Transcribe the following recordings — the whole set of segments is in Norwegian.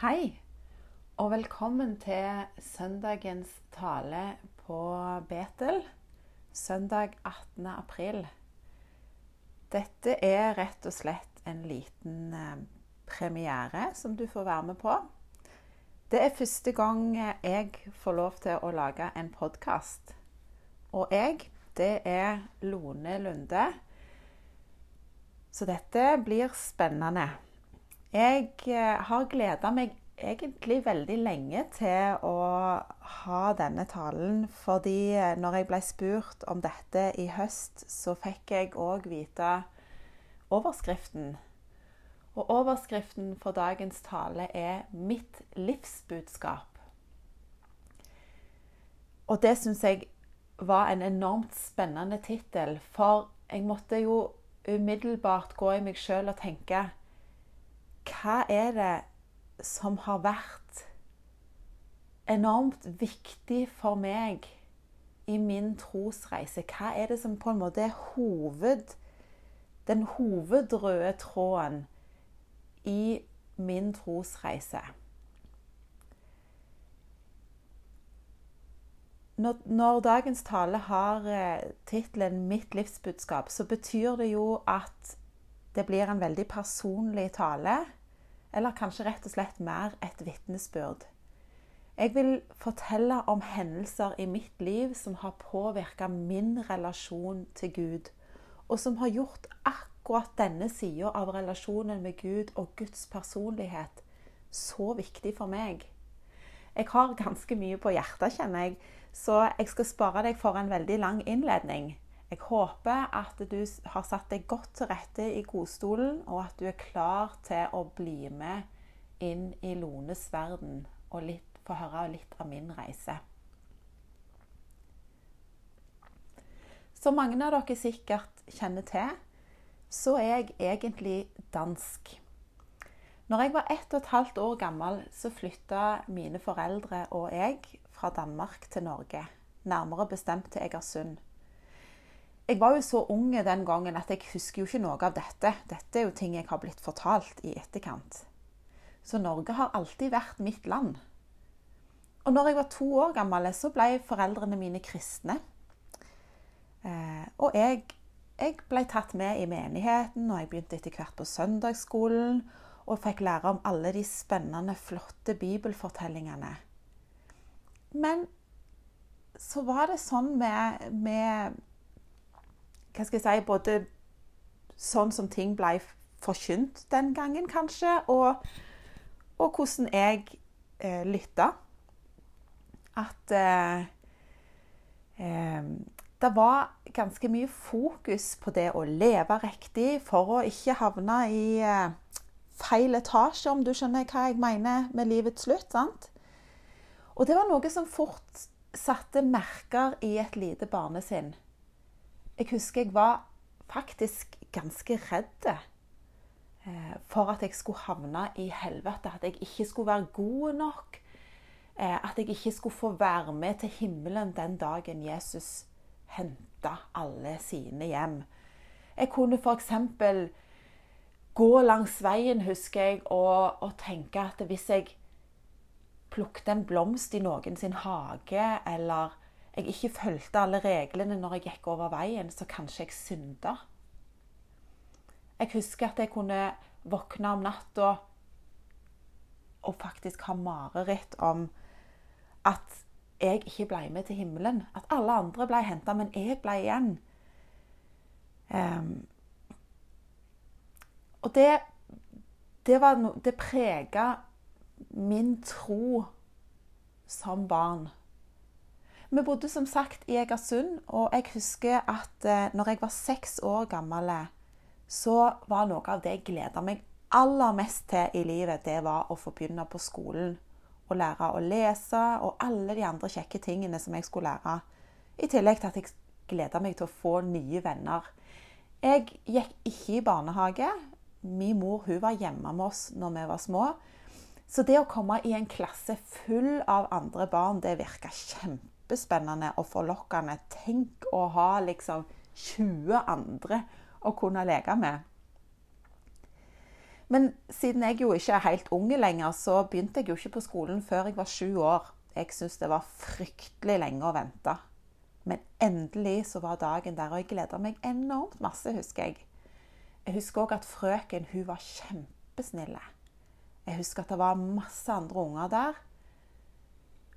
Hei, og velkommen til søndagens tale på Betel. Søndag 18. april. Dette er rett og slett en liten eh, premiere som du får være med på. Det er første gang jeg får lov til å lage en podkast. Og jeg, det er Lone Lunde. Så dette blir spennende. Jeg eh, har gleda meg egentlig veldig lenge til å ha denne talen, fordi eh, når jeg ble spurt om dette i høst, så fikk jeg òg vite overskriften. Og overskriften for dagens tale er 'Mitt livsbudskap'. Og det syns jeg var en enormt spennende tittel, for jeg måtte jo umiddelbart gå i meg sjøl og tenke hva er det som har vært enormt viktig for meg i min trosreise? Hva er det som på en måte er hoved, den hovedrøde tråden i min trosreise? Når, når, dagens tale har eh, tittelen 'Mitt livsbudskap', så betyr det jo at det blir en veldig personlig tale. Eller kanskje rett og slett mer et vitnesbyrd. Jeg vil fortelle om hendelser i mitt liv som har påvirka min relasjon til Gud, og som har gjort akkurat denne sida av relasjonen med Gud og Guds personlighet så viktig for meg. Jeg har ganske mye på hjertet, kjenner jeg, så jeg skal spare deg for en veldig lang innledning. Jeg håper at du har satt deg godt til rette i godstolen, og at du er klar til å bli med inn i Lones verden og litt, få høre litt av min reise. Som mange av dere sikkert kjenner til, så er jeg egentlig dansk. Når jeg var ett og et halvt år gammel, så flytta mine foreldre og jeg fra Danmark til Norge. Nærmere bestemt til Egersund. Jeg var jo så ung den gangen at jeg husker jo ikke noe av dette. Dette er jo ting jeg har blitt fortalt i etterkant. Så Norge har alltid vært mitt land. Og når jeg var to år gammel, så ble foreldrene mine kristne. Eh, og jeg, jeg, ble tatt med i menigheten, og jeg begynte etter hvert på søndagsskolen. Og fikk lære om alle de spennende, flotte bibelfortellingene. Men så var det sånn med, med hva skal jeg si, både sånn som ting ble forkynt den gangen, kanskje, og, og hvordan jeg eh, lytta. At eh, eh, det var ganske mye fokus på det å leve riktig for å ikke havne i eh, feil etasje, om du skjønner hva jeg mener med livets slutt. sant? Og det var noe som fort satte merker i et lite barnesinn. Jeg husker jeg var faktisk ganske redd eh, for at jeg skulle havne i helvete. At jeg ikke skulle være god nok. Eh, at jeg ikke skulle få være med til himmelen den dagen Jesus henta alle sine hjem. Jeg kunne f.eks. gå langs veien, husker jeg, og, og tenke at hvis jeg plukket en blomst i noen sin hage, eller jeg ikke fulgte alle reglene når jeg gikk over veien, så kanskje jeg synda. Jeg husker at jeg kunne våkne om natta og faktisk ha mareritt om at jeg ikke ble med til himmelen. At alle andre ble henta, men jeg ble igjen. Um, og det det, no, det prega min tro som barn. Vi bodde som sagt i Egersund, og jeg husker at eh, når jeg var seks år gammel, så var noe av det jeg gleda meg aller mest til i livet, det var å få begynne på skolen. Og lære å lese og alle de andre kjekke tingene som jeg skulle lære. I tillegg til at jeg gleda meg til å få nye venner. Jeg gikk ikke i barnehage. Min mor hun var hjemme med oss når vi var små. Så det å komme i en klasse full av andre barn, det virka kjempe kjempespennende og forlokkende. Tenk å ha liksom 20 andre å kunne leke med. Men siden jeg jo ikke er helt ung lenger, så begynte jeg jo ikke på skolen før jeg var sju år. Jeg syntes det var fryktelig lenge å vente. Men endelig så var dagen der, og jeg gleda meg enormt masse, husker jeg. Jeg husker òg at frøken hun var kjempesnill. Jeg husker at det var masse andre unger der.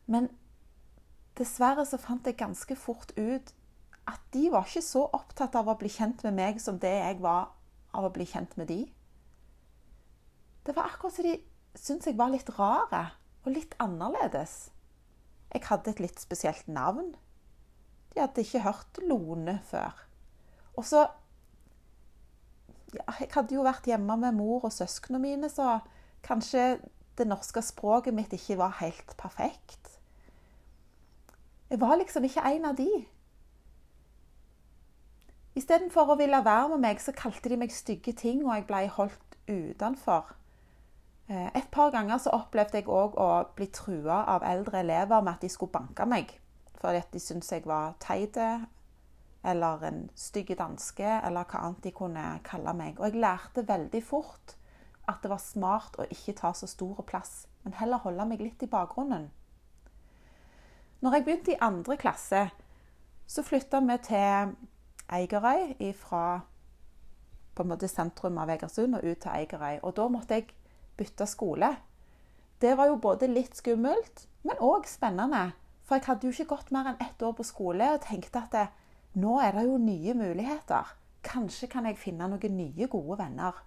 Men dessverre så fant jeg ganske fort ut at de var ikke så opptatt av å bli kjent med meg som det jeg var av å bli kjent med de. Det var akkurat som de syntes jeg var litt rare og litt annerledes. Jeg hadde et litt spesielt navn. De hadde ikke hørt Lone før. Og så ja, Jeg hadde jo vært hjemme med mor og søsknene mine, så kanskje det norske språket mitt ikke var helt perfekt. Jeg var liksom ikke en av de. Istedenfor å ville være med meg, så kalte de meg stygge ting, og jeg ble holdt utenfor. Eh, et par ganger så opplevde jeg òg å bli trua av eldre elever med at de skulle banke meg fordi at de syntes jeg var teit eller en stygg danske, eller hva annet de kunne kalle meg. Og jeg lærte veldig fort at det var smart å ikke ta så stor plass, men heller holde meg litt i bakgrunnen. Når jeg begynte i andre klasse, så flytta vi til Eigerøy fra på en måte sentrum av Egersund og ut til Eigerøy. Og da måtte jeg bytte skole. Det var jo både litt skummelt, men òg spennende. For jeg hadde jo ikke gått mer enn ett år på skole og tenkte at det, nå er det jo nye muligheter. Kanskje kan jeg finne noen nye, gode venner.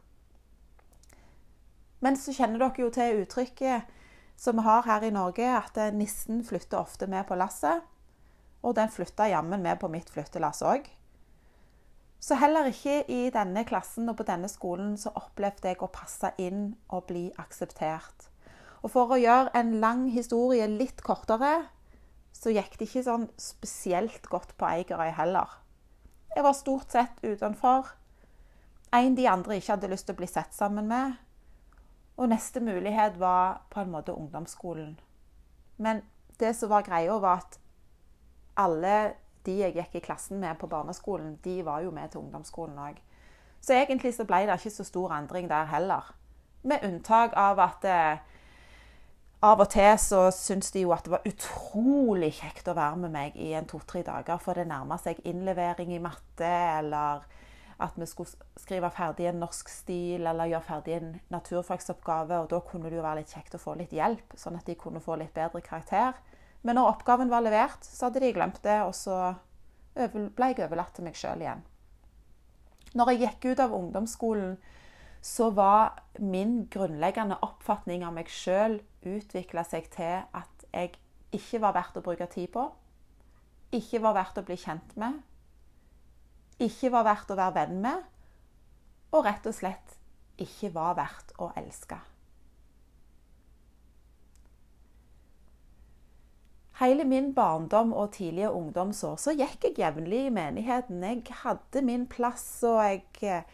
Men så kjenner dere jo til uttrykket som vi har her i Norge, at nissen flytter ofte med på lasset. Og den flytta jammen med på mitt flyttelass òg. Så heller ikke i denne klassen og på denne skolen så opplevde jeg å passe inn og bli akseptert. Og for å gjøre en lang historie litt kortere, så gikk det ikke sånn spesielt godt på Eigerøy heller. Jeg var stort sett utenfor. En de andre ikke hadde lyst til å bli sett sammen med. Og neste mulighet var på en måte ungdomsskolen. Men det som var greia, var at alle de jeg gikk i klassen med på barneskolen, de var jo med til ungdomsskolen òg. Så egentlig så ble det ikke så stor endring der heller. Med unntak av at eh, av og til så syntes de jo at det var utrolig kjekt å være med meg i en to-tre dager, for det nærma seg innlevering i matte, eller at vi skulle skrive ferdig en norsk stil, eller gjøre ferdig en naturfagsoppgave. Og da kunne det jo være litt kjekt å få litt hjelp, sånn at de kunne få litt bedre karakter. Men når oppgaven var levert, så hadde de glemt det, og så ble jeg overlatt til meg sjøl igjen. Når jeg gikk ut av ungdomsskolen, så var min grunnleggende oppfatning av meg sjøl utvikla seg til at jeg ikke var verdt å bruke tid på, ikke var verdt å bli kjent med, ikke var verdt å være venn med, og rett og slett ikke var verdt å elske. Hele min barndom og tidlige ungdomsår så gikk jeg jevnlig i menigheten. Jeg hadde min plass, og jeg,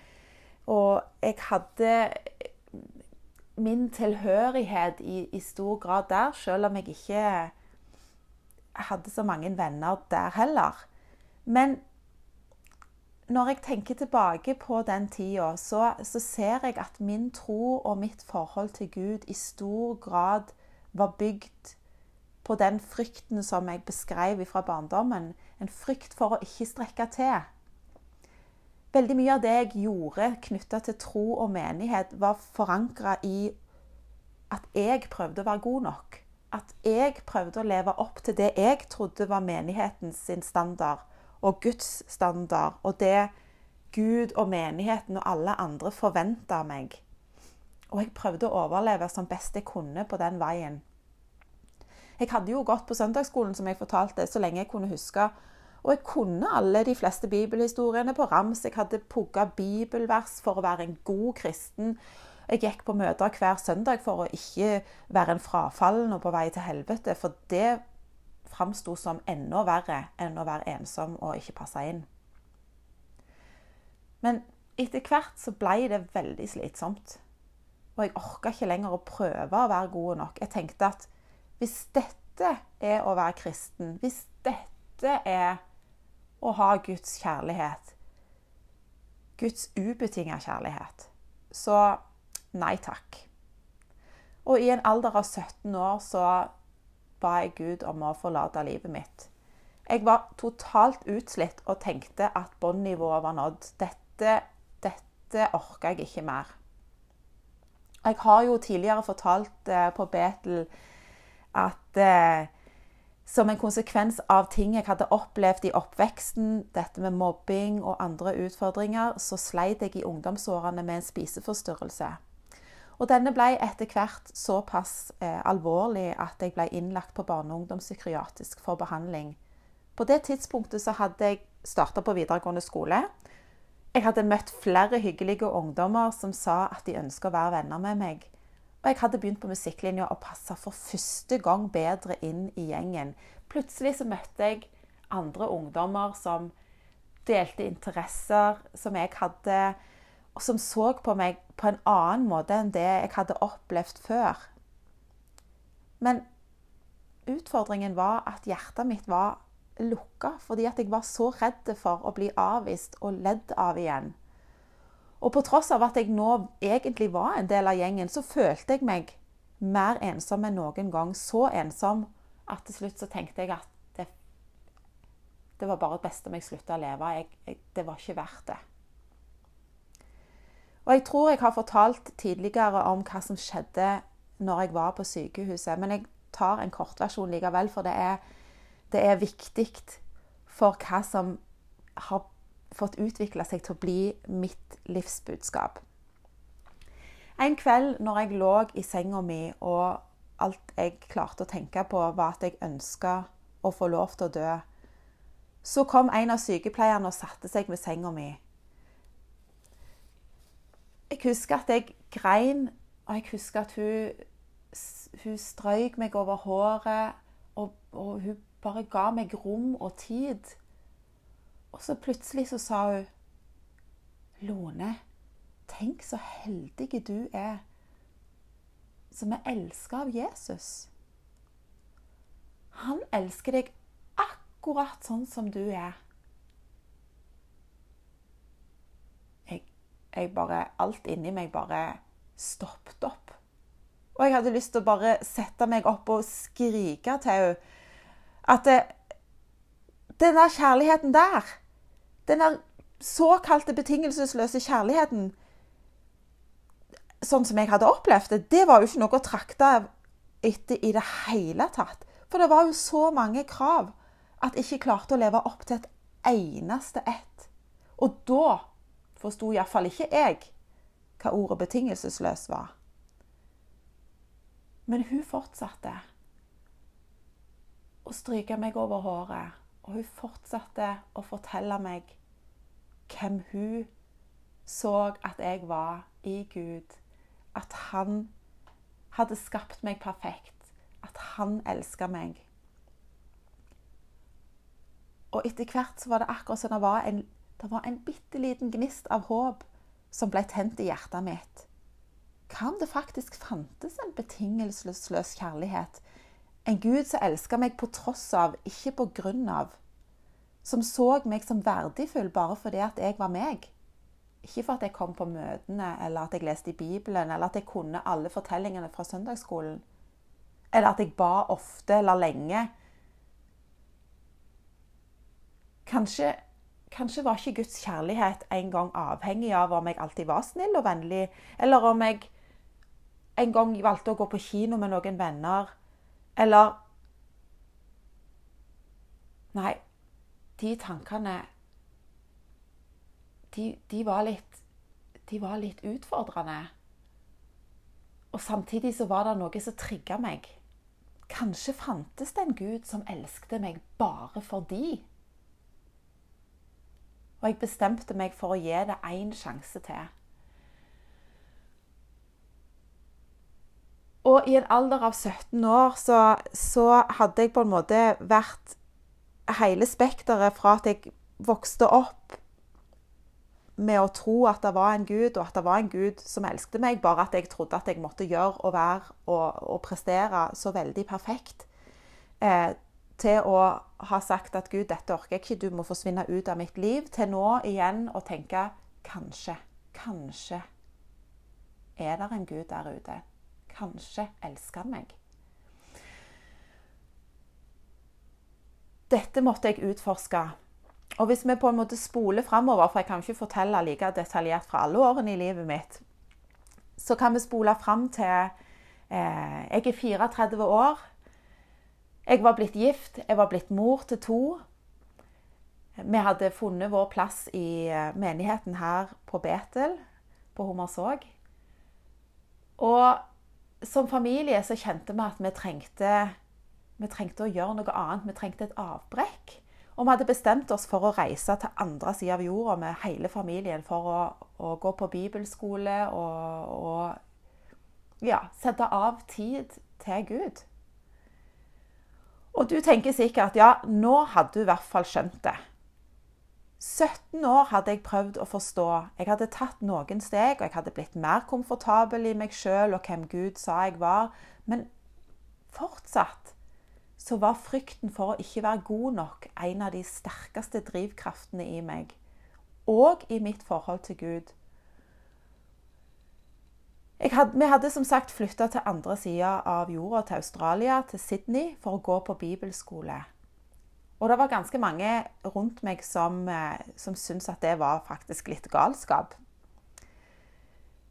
og jeg hadde min tilhørighet i, i, stor grad der, selv om jeg ikke hadde så mange venner der heller. Men når jeg tenker tilbake på den tida, så, så ser jeg at min tro og mitt forhold til Gud i stor grad var bygd på den frykten som jeg beskrev fra barndommen. En frykt for å ikke strekke til. Veldig mye av det jeg gjorde knytta til tro og menighet, var forankra i at jeg prøvde å være god nok. At jeg prøvde å leve opp til det jeg trodde var menighetens standard og Guds standard, og det Gud og menigheten og alle andre forventa av meg. Og jeg prøvde å overleve som best jeg kunne på den veien. Jeg hadde jo gått på søndagsskolen som jeg fortalte, så lenge jeg kunne huske. Og jeg kunne alle de fleste bibelhistoriene på rams. Jeg hadde pugga bibelvers for å være en god kristen. Jeg gikk på møter hver søndag for å ikke være en frafallen og på vei til helvete. For det framsto som enda verre enn å være ensom og ikke passe inn. Men etter hvert så ble det veldig slitsomt. Og jeg orka ikke lenger å prøve å være god nok. Jeg tenkte at hvis dette er å være kristen, hvis dette er å ha Guds kjærlighet, Guds ubetinga kjærlighet, så nei takk. Og i en alder av 17 år så ba jeg Gud om å forlate livet mitt. Jeg var totalt utslitt og tenkte at båndnivået var nådd. Dette, dette orker jeg ikke mer. Jeg har jo tidligere fortalt eh, på Betel at eh, som en konsekvens av ting jeg hadde opplevd i oppveksten, dette med mobbing og andre utfordringer, så sleit jeg i ungdomsårene med en spiseforstyrrelse. Og denne ble etter hvert såpass eh, alvorlig at jeg ble innlagt på barne- og ungdomspsykiatrisk for behandling. På det tidspunktet så hadde jeg starta på videregående skole. Jeg hadde møtt flere hyggelige ungdommer som sa at de ønska å være venner med meg. Og jeg hadde begynt på musikklinja og passa for første gang bedre inn i gjengen. Plutselig så møtte jeg andre ungdommer som delte interesser som jeg hadde som så på meg på en annen måte enn det jeg hadde opplevd før. Men utfordringen var at hjertet mitt var lukka fordi at jeg var så redd for å bli avvist og ledd av igjen. Og på tross av at jeg nå egentlig var en del av gjengen, så følte jeg meg mer ensom enn noen gang. Så ensom at til slutt så tenkte jeg at det, det var bare det beste om jeg slutta å leve. Jeg, jeg, det var ikke verdt det. Og jeg tror jeg har fortalt tidligere om hva som skjedde når jeg var på sykehuset. Men jeg tar en kortversjon likevel, for det er, det er viktig for hva som har fått utvikle seg til å bli mitt livsbudskap. En kveld når jeg lå i senga mi, og alt jeg klarte å tenke på, var at jeg ønska å få lov til å dø, så kom en av sykepleierne og satte seg ved senga mi. Jeg husker at jeg grein, og jeg husker at hun, hun strøyk meg over håret. Og, og, hun bare ga meg rom og tid. Og så plutselig så sa hun Lone, tenk så heldig du er som er elska av Jesus. Han elsker deg akkurat sånn som du er. Jeg bare Alt inni meg bare stoppet opp. Og jeg hadde lyst til å bare sette meg opp og skrike til henne at det, den der kjærligheten der, den der såkalte betingelsesløse kjærligheten Sånn som jeg hadde opplevd det, det var jo ikke noe å trakte etter i det hele tatt. For det var jo så mange krav at jeg ikke klarte å leve opp til et eneste ett. Og da forsto iallfall ikke jeg hva ordet betingelsesløs var. Men hun fortsatte å stryke meg over håret, og hun fortsatte å fortelle meg hvem hun så at jeg var i Gud. At han hadde skapt meg perfekt. At han elska meg. Og etter hvert så var det akkurat som det var en det var en bitte liten gnist av håp som ble tent i hjertet mitt. Hva om det faktisk fantes en betingelsesløs kjærlighet? En Gud som elska meg på tross av, ikke på grunn av. Som så meg som verdifull bare fordi at jeg var meg. Ikke for at jeg kom på møtene, eller at jeg leste i Bibelen, eller at jeg kunne alle fortellingene fra søndagsskolen. Eller at jeg ba ofte eller lenge. Kanskje Kanskje var ikke Guds kjærlighet en gang avhengig av om jeg alltid var snill og vennlig, eller om jeg en gang valgte å gå på kino med noen venner, eller Nei, de tankene de, de, var litt De var litt utfordrende. Og samtidig så var det noe som trigga meg. Kanskje fantes det en Gud som elsket meg bare fordi og jeg bestemte meg for å gi det én sjanse til. Og i en alder av 17 år så, så hadde jeg på en måte vært hele spekteret fra at jeg vokste opp med å tro at det var en gud, og at det var en gud som elsket meg, bare at jeg trodde at jeg måtte gjøre og være og, og prestere så veldig perfekt. Eh, til å ha sagt at Gud, dette orker jeg ikke, du må forsvinne ut av mitt liv, til nå igjen å tenke kanskje, kanskje er det en Gud der ute. Kanskje elsker han meg. Dette måtte jeg utforske. Og hvis vi på en måte spoler framover, for jeg kan ikke fortelle like detaljert fra alle årene i livet mitt, så kan vi spole fram til eh, Jeg er 34 år. Jeg var blitt gift. Jeg var blitt mor til to. Vi hadde funnet vår plass i eh, menigheten her på Betel, på Hummersåk. Og som familie så kjente vi at vi trengte, vi trengte å gjøre noe annet. Vi trengte et avbrekk. Og vi hadde bestemt oss for å reise til andre sida av jorda med hele familien for å, å gå på bibelskole og, og ja, sette av tid til Gud. Og du tenker sikkert ja, nå hadde du i hvert fall skjønt det. 17 år hadde jeg prøvd å forstå. Jeg hadde tatt noen steg, og jeg hadde blitt mer komfortabel i meg sjøl og hvem Gud sa jeg var. Men fortsatt så var frykten for å ikke være god nok en av de sterkeste drivkraftene i meg. Og i mitt forhold til Gud. Hadde, vi hadde som sagt flytta til andre sida av jorda, til Australia, til Sydney, for å gå på bibelskole. Og det var ganske mange rundt meg som, eh, som syntes at det var faktisk litt galskap.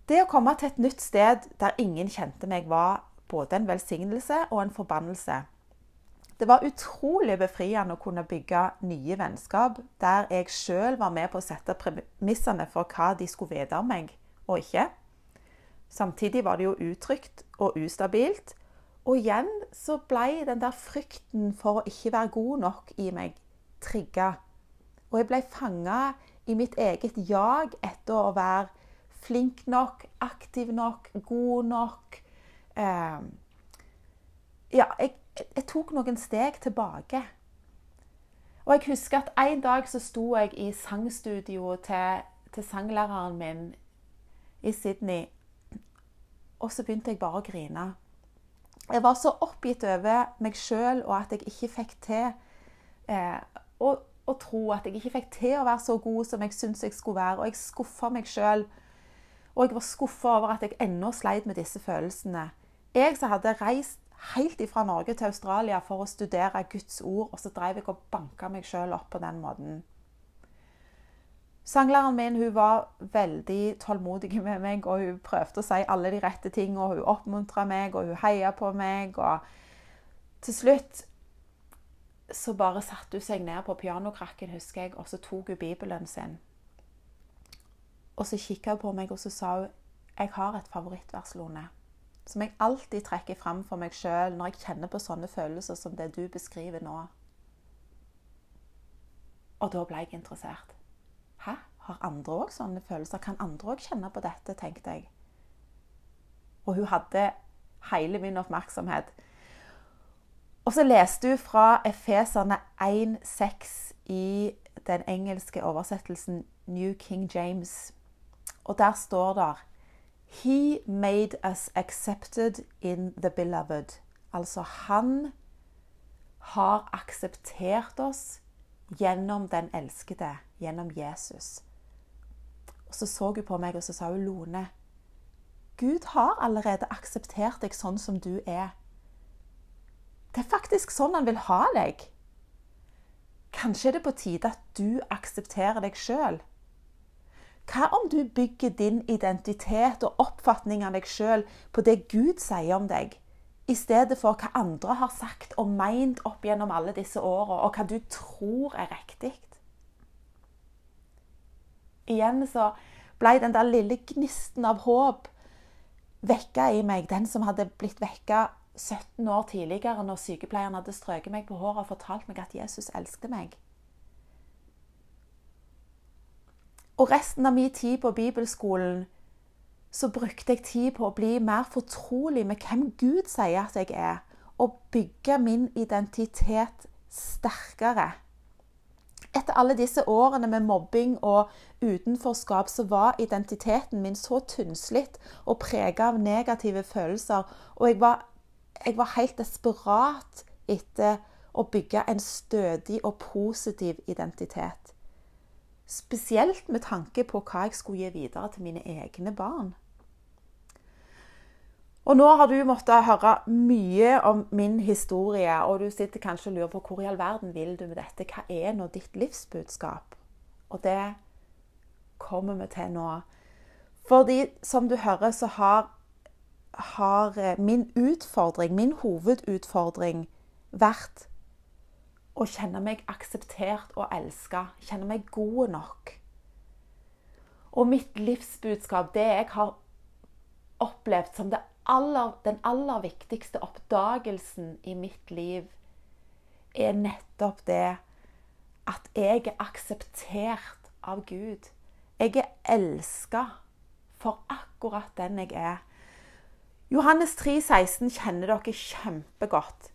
Det å komme til et nytt sted der ingen kjente meg, var både en velsignelse og en forbannelse. Det var utrolig befriende å kunne bygge nye vennskap der jeg sjøl var med på å sette premissene for hva de skulle vite om meg og ikke. Samtidig var det jo utrygt og ustabilt, og igjen så ble den der frykten for å ikke være god nok i meg trigga. Og jeg ble fanga i mitt eget jag etter å være flink nok, aktiv nok, god nok. Eh, ja, jeg, jeg, tok noen steg tilbake. Og jeg husker at en dag så sto jeg i sangstudioet til, til sanglæreren min i Sydney. Og så begynte jeg bare å grine. Jeg var så oppgitt over meg sjøl og at jeg ikke fikk til eh, å, å, tro at jeg ikke fikk til å være så god som jeg syntes jeg skulle være. Og jeg skuffa meg sjøl. Og jeg var skuffa over at jeg ennå sleit med disse følelsene. Jeg som hadde reist helt fra Norge til Australia for å studere Guds ord, og så drev jeg og banka meg sjøl opp på den måten. Sanglæreren min hun var veldig tålmodig med meg, og hun prøvde å si alle de rette tingene. Hun oppmuntra meg, og hun heia på meg. Og til slutt så bare satte hun seg ned på pianokrakken, husker jeg, og så tok hun Bibelen sin. Og så kikka hun på meg, og så sa hun jeg har et favorittvers, Lone. Som jeg alltid trekker fram for meg sjøl når jeg kjenner på sånne følelser som det du beskriver nå. Og da ble jeg interessert. Hæ, har andre òg sånne følelser? Kan andre òg kjenne på dette, tenkte jeg. Og hun hadde hele min oppmerksomhet. Og så leste hun fra Efeserne 1,6 i den engelske oversettelsen New King James. Og der står det He made us accepted in the beloved. Altså, han har akseptert oss gjennom den elskede, gjennom Jesus. Og Så så hun på meg og så sa hun, Lone, Gud har allerede akseptert deg sånn som du er. Det er faktisk sånn han vil ha deg. Kanskje er det på tide at du aksepterer deg sjøl. Hva om du bygger din identitet og oppfatning av deg sjøl på det Gud sier om deg? I stedet for hva andre har sagt og meint opp gjennom alle disse åra, og hva du tror er riktig. Igjen så ble den der lille gnisten av håp vekka i meg, den som hadde blitt vekka 17 år tidligere, når sykepleieren hadde strøket meg på håret og fortalt meg at Jesus elsket meg. Og resten av min tid på bibelskolen så brukte jeg tid på å bli mer fortrolig med hvem Gud sier at jeg er, og bygge min identitet sterkere. Etter alle disse årene med mobbing og utenforskap, så var identiteten min så tynnslitt og prega av negative følelser. Og jeg var, jeg var helt desperat etter å bygge en stødig og positiv identitet. Spesielt med tanke på hva jeg skulle gi videre til mine egne barn. Og nå har du måttet høre mye om min historie, og du sitter kanskje og lurer på hvor i all verden vil du med dette? Hva er nå ditt livsbudskap? Og det kommer vi til nå. Fordi, som du hører, så har, har eh, min utfordring, min hovedutfordring, vært å kjenne meg akseptert og elska. Kjenne meg god nok. Og mitt livsbudskap, det jeg har opplevd som aller, den aller viktigste oppdagelsen i mitt liv, er nettopp det at jeg er akseptert av Gud. Jeg er elska for akkurat den jeg er. Johannes 3, 16 kjenner dere kjempegodt.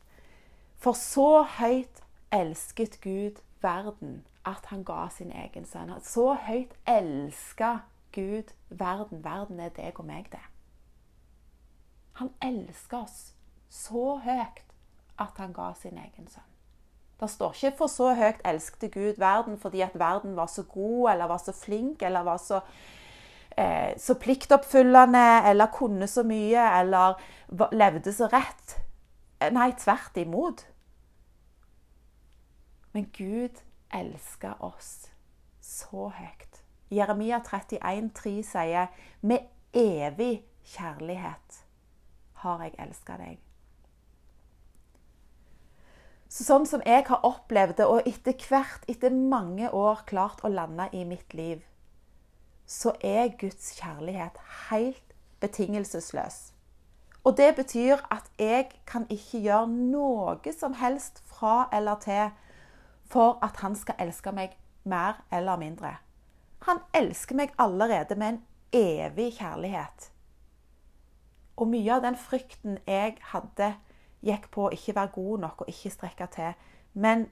For så høyt elsket Gud verden at han ga sin egen sønn. Så høyt elska Gud verden. Verden er deg og meg, det. Han elsker oss så høyt at han ga sin egen sønn. Det står ikke 'for så høyt elskte Gud verden' fordi at verden var så god eller var så flink eller var så, eh, så pliktoppfyllende eller kunne så mye eller levde så rett. Nei, tvert imot. Men Gud elsker oss så høyt. Jeremia 31, 31,3 sier 'med evig kjærlighet' har jeg elska deg. Så sånn som jeg har opplevd det, og etter hvert, etter mange år, klart å lande i mitt liv, så er Guds kjærlighet helt betingelsesløs. Og det betyr at jeg kan ikke gjøre noe som helst fra eller til for at han skal elske meg mer eller mindre. Han elsker meg allerede med en evig kjærlighet. Og mye av den frykten jeg hadde, gikk på å ikke være god nok og ikke strekke til. Men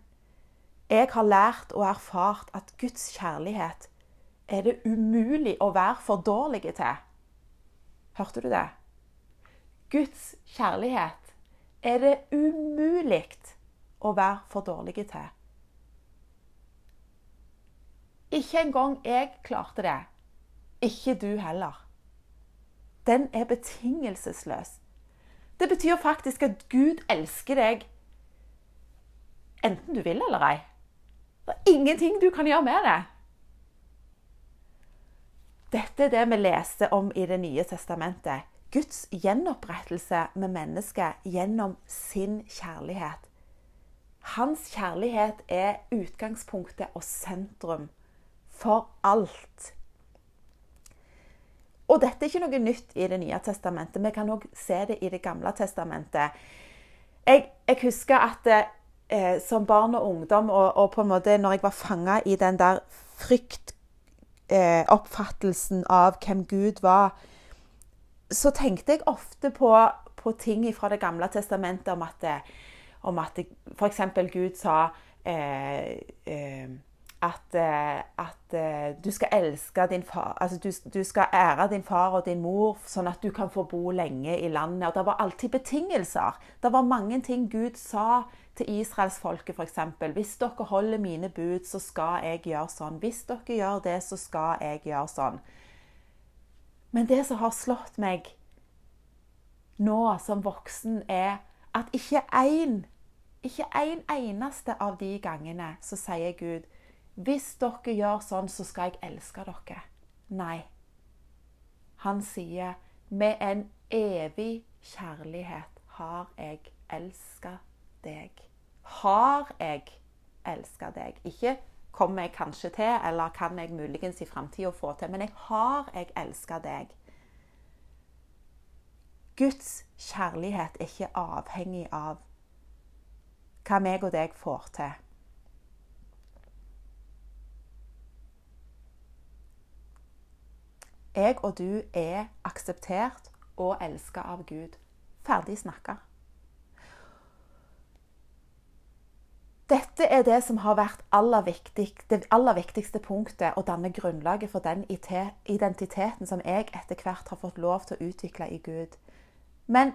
jeg har lært og erfart at Guds kjærlighet er det umulig å være for dårlig til. Hørte du det? Guds kjærlighet er det umulig å være for dårlig til. Ikke engang jeg klarte det. Ikke du heller den er betingelsesløs. Det betyr faktisk at Gud elsker deg enten du vil eller ei. Det er ingenting du kan gjøre med det. Dette er det vi leste om i Det nye testamentet. Guds gjenopprettelse med mennesket gjennom sin kjærlighet. Hans kjærlighet er utgangspunktet og sentrum for alt og dette er ikke noe nytt i Det nye testamentet. Vi kan òg se det i Det gamle testamentet. Jeg, jeg husker at eh, som barn og ungdom, og, og, på en måte når jeg var fanga i den der fryktoppfattelsen eh, av hvem Gud var, så tenkte jeg ofte på, på ting fra Det gamle testamentet om at, om at f.eks. Gud sa eh, eh at, eh, at, eh, du skal elske din far altså du, du, skal ære din far og din mor, sånn at du kan få bo lenge i landet. Og Det var alltid betingelser. Det var mange ting Gud sa til israelsfolket, f.eks. Hvis dere holder mine bud, så skal jeg gjøre sånn. Hvis dere gjør det, så skal jeg gjøre sånn. Men det som har slått meg nå som voksen, er at ikke én, ikke en eneste av de gangene så sier Gud hvis dere gjør sånn, så skal jeg elske dere. Nei. Han sier med en evig kjærlighet har jeg elska deg. Har jeg elska deg? Ikke kommer jeg kanskje til, eller kan jeg muligens i framtida få til, men jeg har jeg elska deg. Guds kjærlighet er ikke avhengig av hva meg og deg får til. Jeg og du er akseptert og elska av Gud. Ferdig snakka. Dette er det som har vært aller viktig, det aller viktigste punktet og danne grunnlaget for den identiteten som jeg etter hvert har fått lov til å utvikle i Gud. Men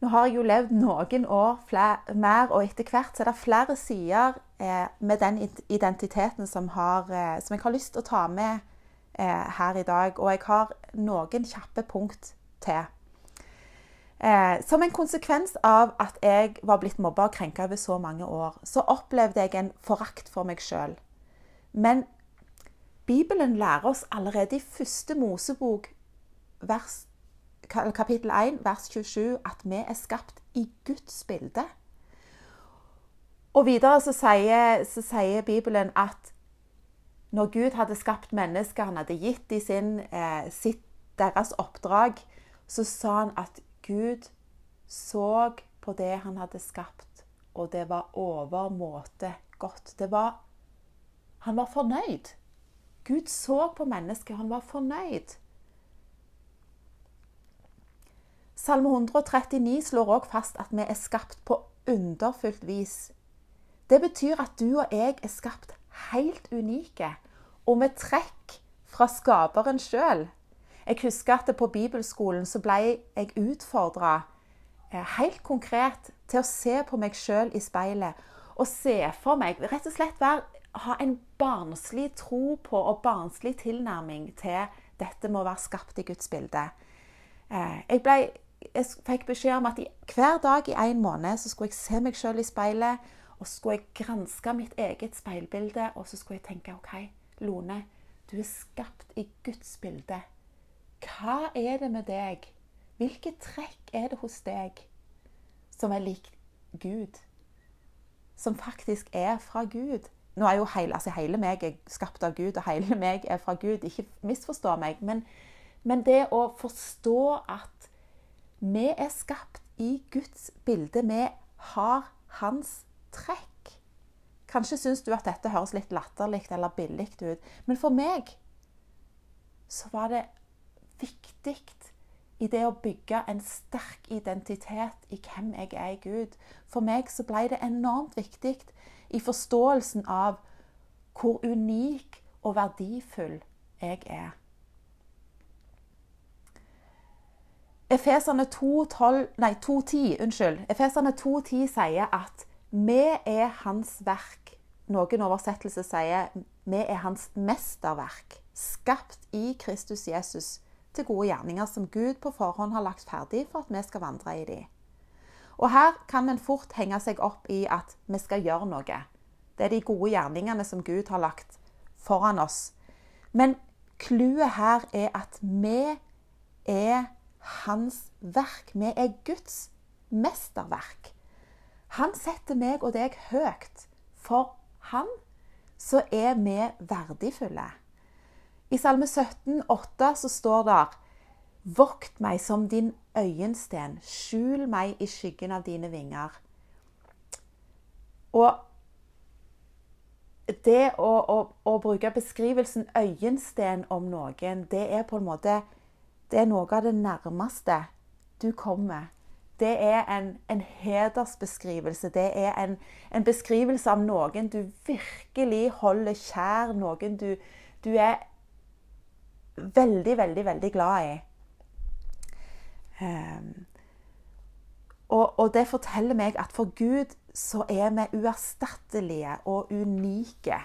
nå har jeg jo levd noen år flere, mer, og etter hvert så er det flere sider eh, med den identiteten som, har, eh, som jeg har lyst til å ta med eh, her i dag. Og jeg har noen kjappe punkt til. Eh, som en konsekvens av at jeg var blitt mobba og krenka over så mange år, så opplevde jeg en forakt for meg sjøl. Men Bibelen lærer oss allerede i første Mosebok, vers, kapittel 1, vers 27, at vi er skapt i Guds bilde. Og videre så sier, så sier Bibelen at når Gud hadde skapt mennesker, han hadde gitt dem sin, eh, sitt, deres oppdrag, så sa han at Gud så på det han hadde skapt, og det var overmåte godt. Det var Han var fornøyd. Gud så på mennesket, han var fornøyd. Salme 139 slår òg fast at vi er skapt på underfullt vis. Det betyr at du og jeg er skapt helt unike, og med trekk fra skaperen sjøl. Jeg husker at på bibelskolen så ble jeg utfordra eh, helt konkret til å se på meg sjøl i speilet og se for meg Rett og slett være, ha en barnslig tro på og barnslig tilnærming til dette med å være skapt i Guds bilde. Eh, jeg, ble, jeg fikk beskjed om at hver dag i en måned så skulle jeg se meg sjøl i speilet. Og så skulle jeg granske mitt eget speilbilde, og så skulle jeg tenke OK, Lone, du er skapt i Guds bilde. Hva er det med deg? Hvilke trekk er det hos deg som er lik Gud? Som faktisk er fra Gud? Nå er jo hele, altså hele meg er skapt av Gud, og hele meg er fra Gud. Ikke misforstå meg. Men, men det å forstå at vi er skapt i Guds bilde. Vi har hans trekk. Kanskje syns du at dette høres litt latterlig eller billig ut, men for meg så var det viktig i det å bygge en sterk identitet i hvem jeg er i Gud. For meg så ble det enormt viktig i forståelsen av hvor unik og verdifull jeg er. Efeserne 2.10 unnskyld, Efeserne 2.10 sier at vi er hans verk. Noen oversettelser sier vi er hans mesterverk, skapt i Kristus Jesus til gode gjerninger som Gud på forhånd har lagt ferdig for at vi skal vandre i de. Og her kan en fort henge seg opp i at vi skal gjøre noe. Det er de gode gjerningene som Gud har lagt foran oss. Men clouet her er at vi er hans verk. Vi er Guds mesterverk. Han setter meg og deg høyt. For han så er vi verdifulle. I Salme 17, 8 så står det Vokt meg som din øyensten, skjul meg i skyggen av dine vinger. Og det å, å, å, bruke beskrivelsen øyensten om noen, det er på en måte det er noe av det nærmeste du kommer. Det er en, en hedersbeskrivelse. Det er en, en, beskrivelse av noen du virkelig holder kjær, noen du, du er veldig, veldig, veldig glad i. Um, og, og, det forteller meg at for Gud så er vi uerstattelige og unike.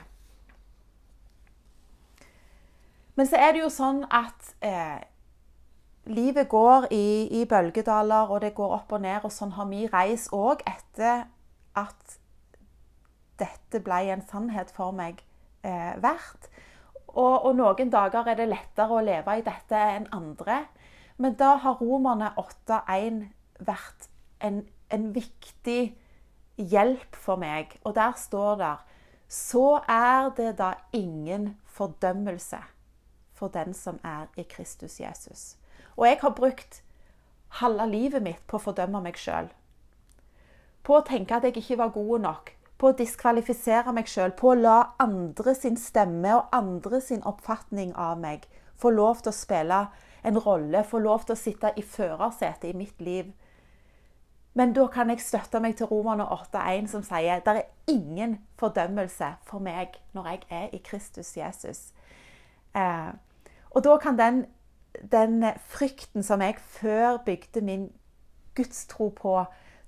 Men så er det jo sånn at eh, livet går i, i, bølgedaler, og det går opp og ned. Og sånn har vi reist òg etter at dette ble en sannhet for meg eh, verdt. Og, og, noen dager er det lettere å leve i dette enn andre. Men da har Romerne 8.1 vært en, en, viktig hjelp for meg. Og der står det Så er det da ingen fordømmelse for den som er i Kristus Jesus. Og jeg har brukt halve livet mitt på å fordømme meg sjøl. På å tenke at jeg ikke var god nok på å diskvalifisere meg sjøl, på å la andre sin stemme og andre sin oppfatning av meg få lov til å spille en rolle, få lov til å sitte i førersetet i mitt liv. Men da kan jeg støtte meg til Romerne 8,1 som sier det er ingen fordømmelse for meg når jeg er i Kristus Jesus. Eh, og da kan den, den frykten som jeg før bygde min gudstro på,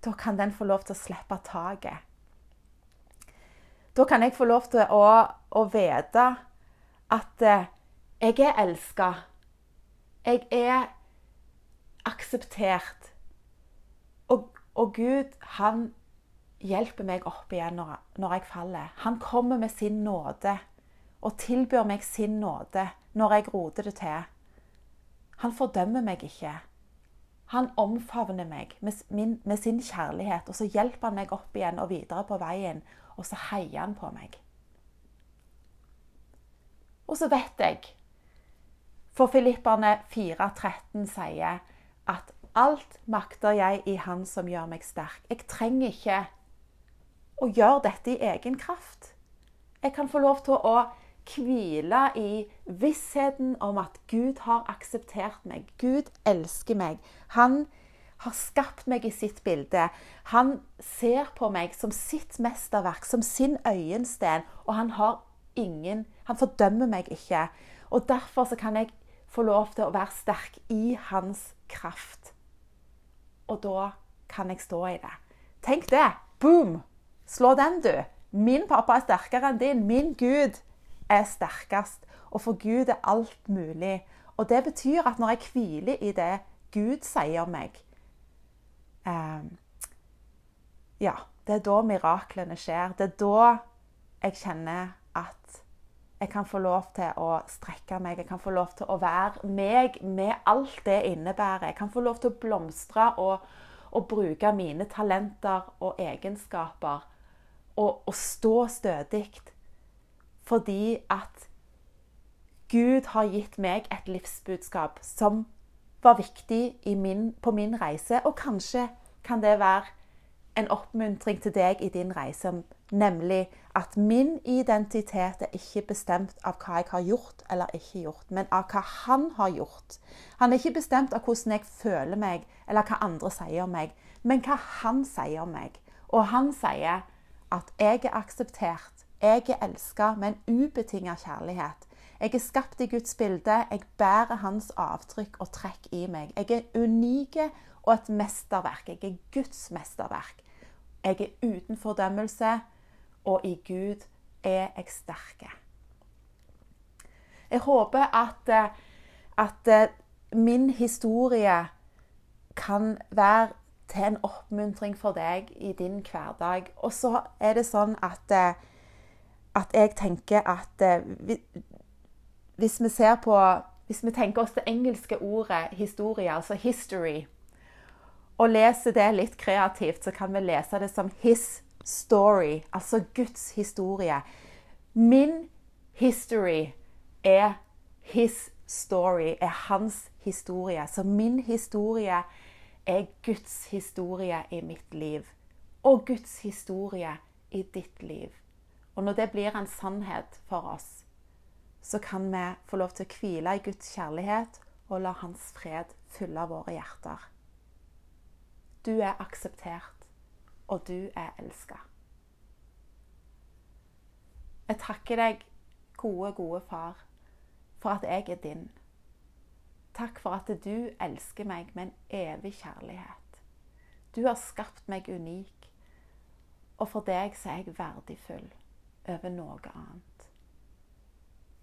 da kan den få lov til å slippe taket. Da kan jeg få lov til å, å vite at eh, jeg er elska. Jeg er akseptert. Og, og Gud, han hjelper meg opp igjen når, når jeg faller. Han kommer med sin nåde og tilbyr meg sin nåde når jeg roter det til. Han fordømmer meg ikke. Han omfavner meg med, min, med, sin kjærlighet, og så hjelper han meg opp igjen og videre på veien, og så heier han på meg. Og så vet jeg, for Filipperne 4,13 sier at alt makter jeg i Han som gjør meg sterk. Jeg trenger ikke å gjøre dette i egen kraft. Jeg kan få lov til å hvile i vissheten om at Gud har akseptert meg. Gud elsker meg. Han har skapt meg i sitt bilde. Han ser på meg som sitt mesterverk, som sin øyensten, og han har ingen Han fordømmer meg ikke. Og derfor så kan jeg få lov til å være sterk i hans kraft. Og da kan jeg stå i det. Tenk det! Boom! Slå den, du. Min pappa er sterkere enn din. Min Gud er sterkest. Og for Gud er alt mulig. Og det betyr at når jeg hviler i det Gud sier om meg eh, Ja, det er da miraklene skjer. Det er da jeg kjenner at jeg kan få lov til å strekke meg. Jeg kan få lov til å være meg med alt det innebærer. Jeg kan få lov til å blomstre og, og bruke mine talenter og egenskaper. Og, og stå stødig fordi at Gud har gitt meg et livsbudskap som var viktig min, på min reise. Og kanskje kan det være en oppmuntring til deg i din reise, nemlig at min identitet er ikke bestemt av hva jeg har gjort eller ikke gjort, men av hva han har gjort. Han er ikke bestemt av hvordan jeg føler meg, eller hva andre sier om meg, men hva han sier om meg. Og han sier at jeg er akseptert jeg er elska med en ubetinga kjærlighet. Jeg er skapt i Guds bilde. Jeg bærer hans avtrykk og trekk i meg. Jeg er unik og et mesterverk. Jeg er Guds mesterverk. Jeg er uten fordømmelse, og i Gud er jeg sterk. Jeg håper at, at min historie kan være til en oppmuntring for deg i din hverdag. Og så er det sånn at at jeg tenker at eh, hvis vi ser på Hvis vi tenker oss det engelske ordet historie, altså 'history', og leser det litt kreativt, så kan vi lese det som 'his story', altså Guds historie. Min history er his story, er hans historie. Så min historie er Guds historie i mitt liv. Og Guds historie i ditt liv. Og når det blir en sannhet for oss, så kan vi få lov til å hvile i Guds kjærlighet og la Hans fred fylle våre hjerter. Du er akseptert, og du er elska. Jeg takker deg, gode, gode far, for at jeg er din. Takk for at du elsker meg med en evig kjærlighet. Du har skapt meg unik, og for deg så er jeg verdifull over noe annet.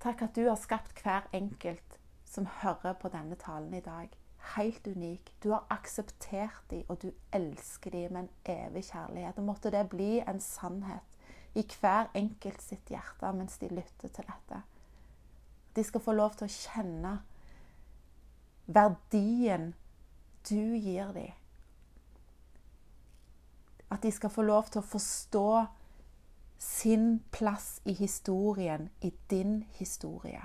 Takk at du har skapt hver enkelt som hører på denne talen i dag, helt unik. Du har akseptert dem, og du elsker dem med en evig kjærlighet. Og måtte det bli en sannhet i hver enkelt sitt hjerte mens de lytter til dette. De skal få lov til å kjenne verdien du gir dem. At de skal få lov til å forstå sin plass i historien, i din historie.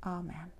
Amen.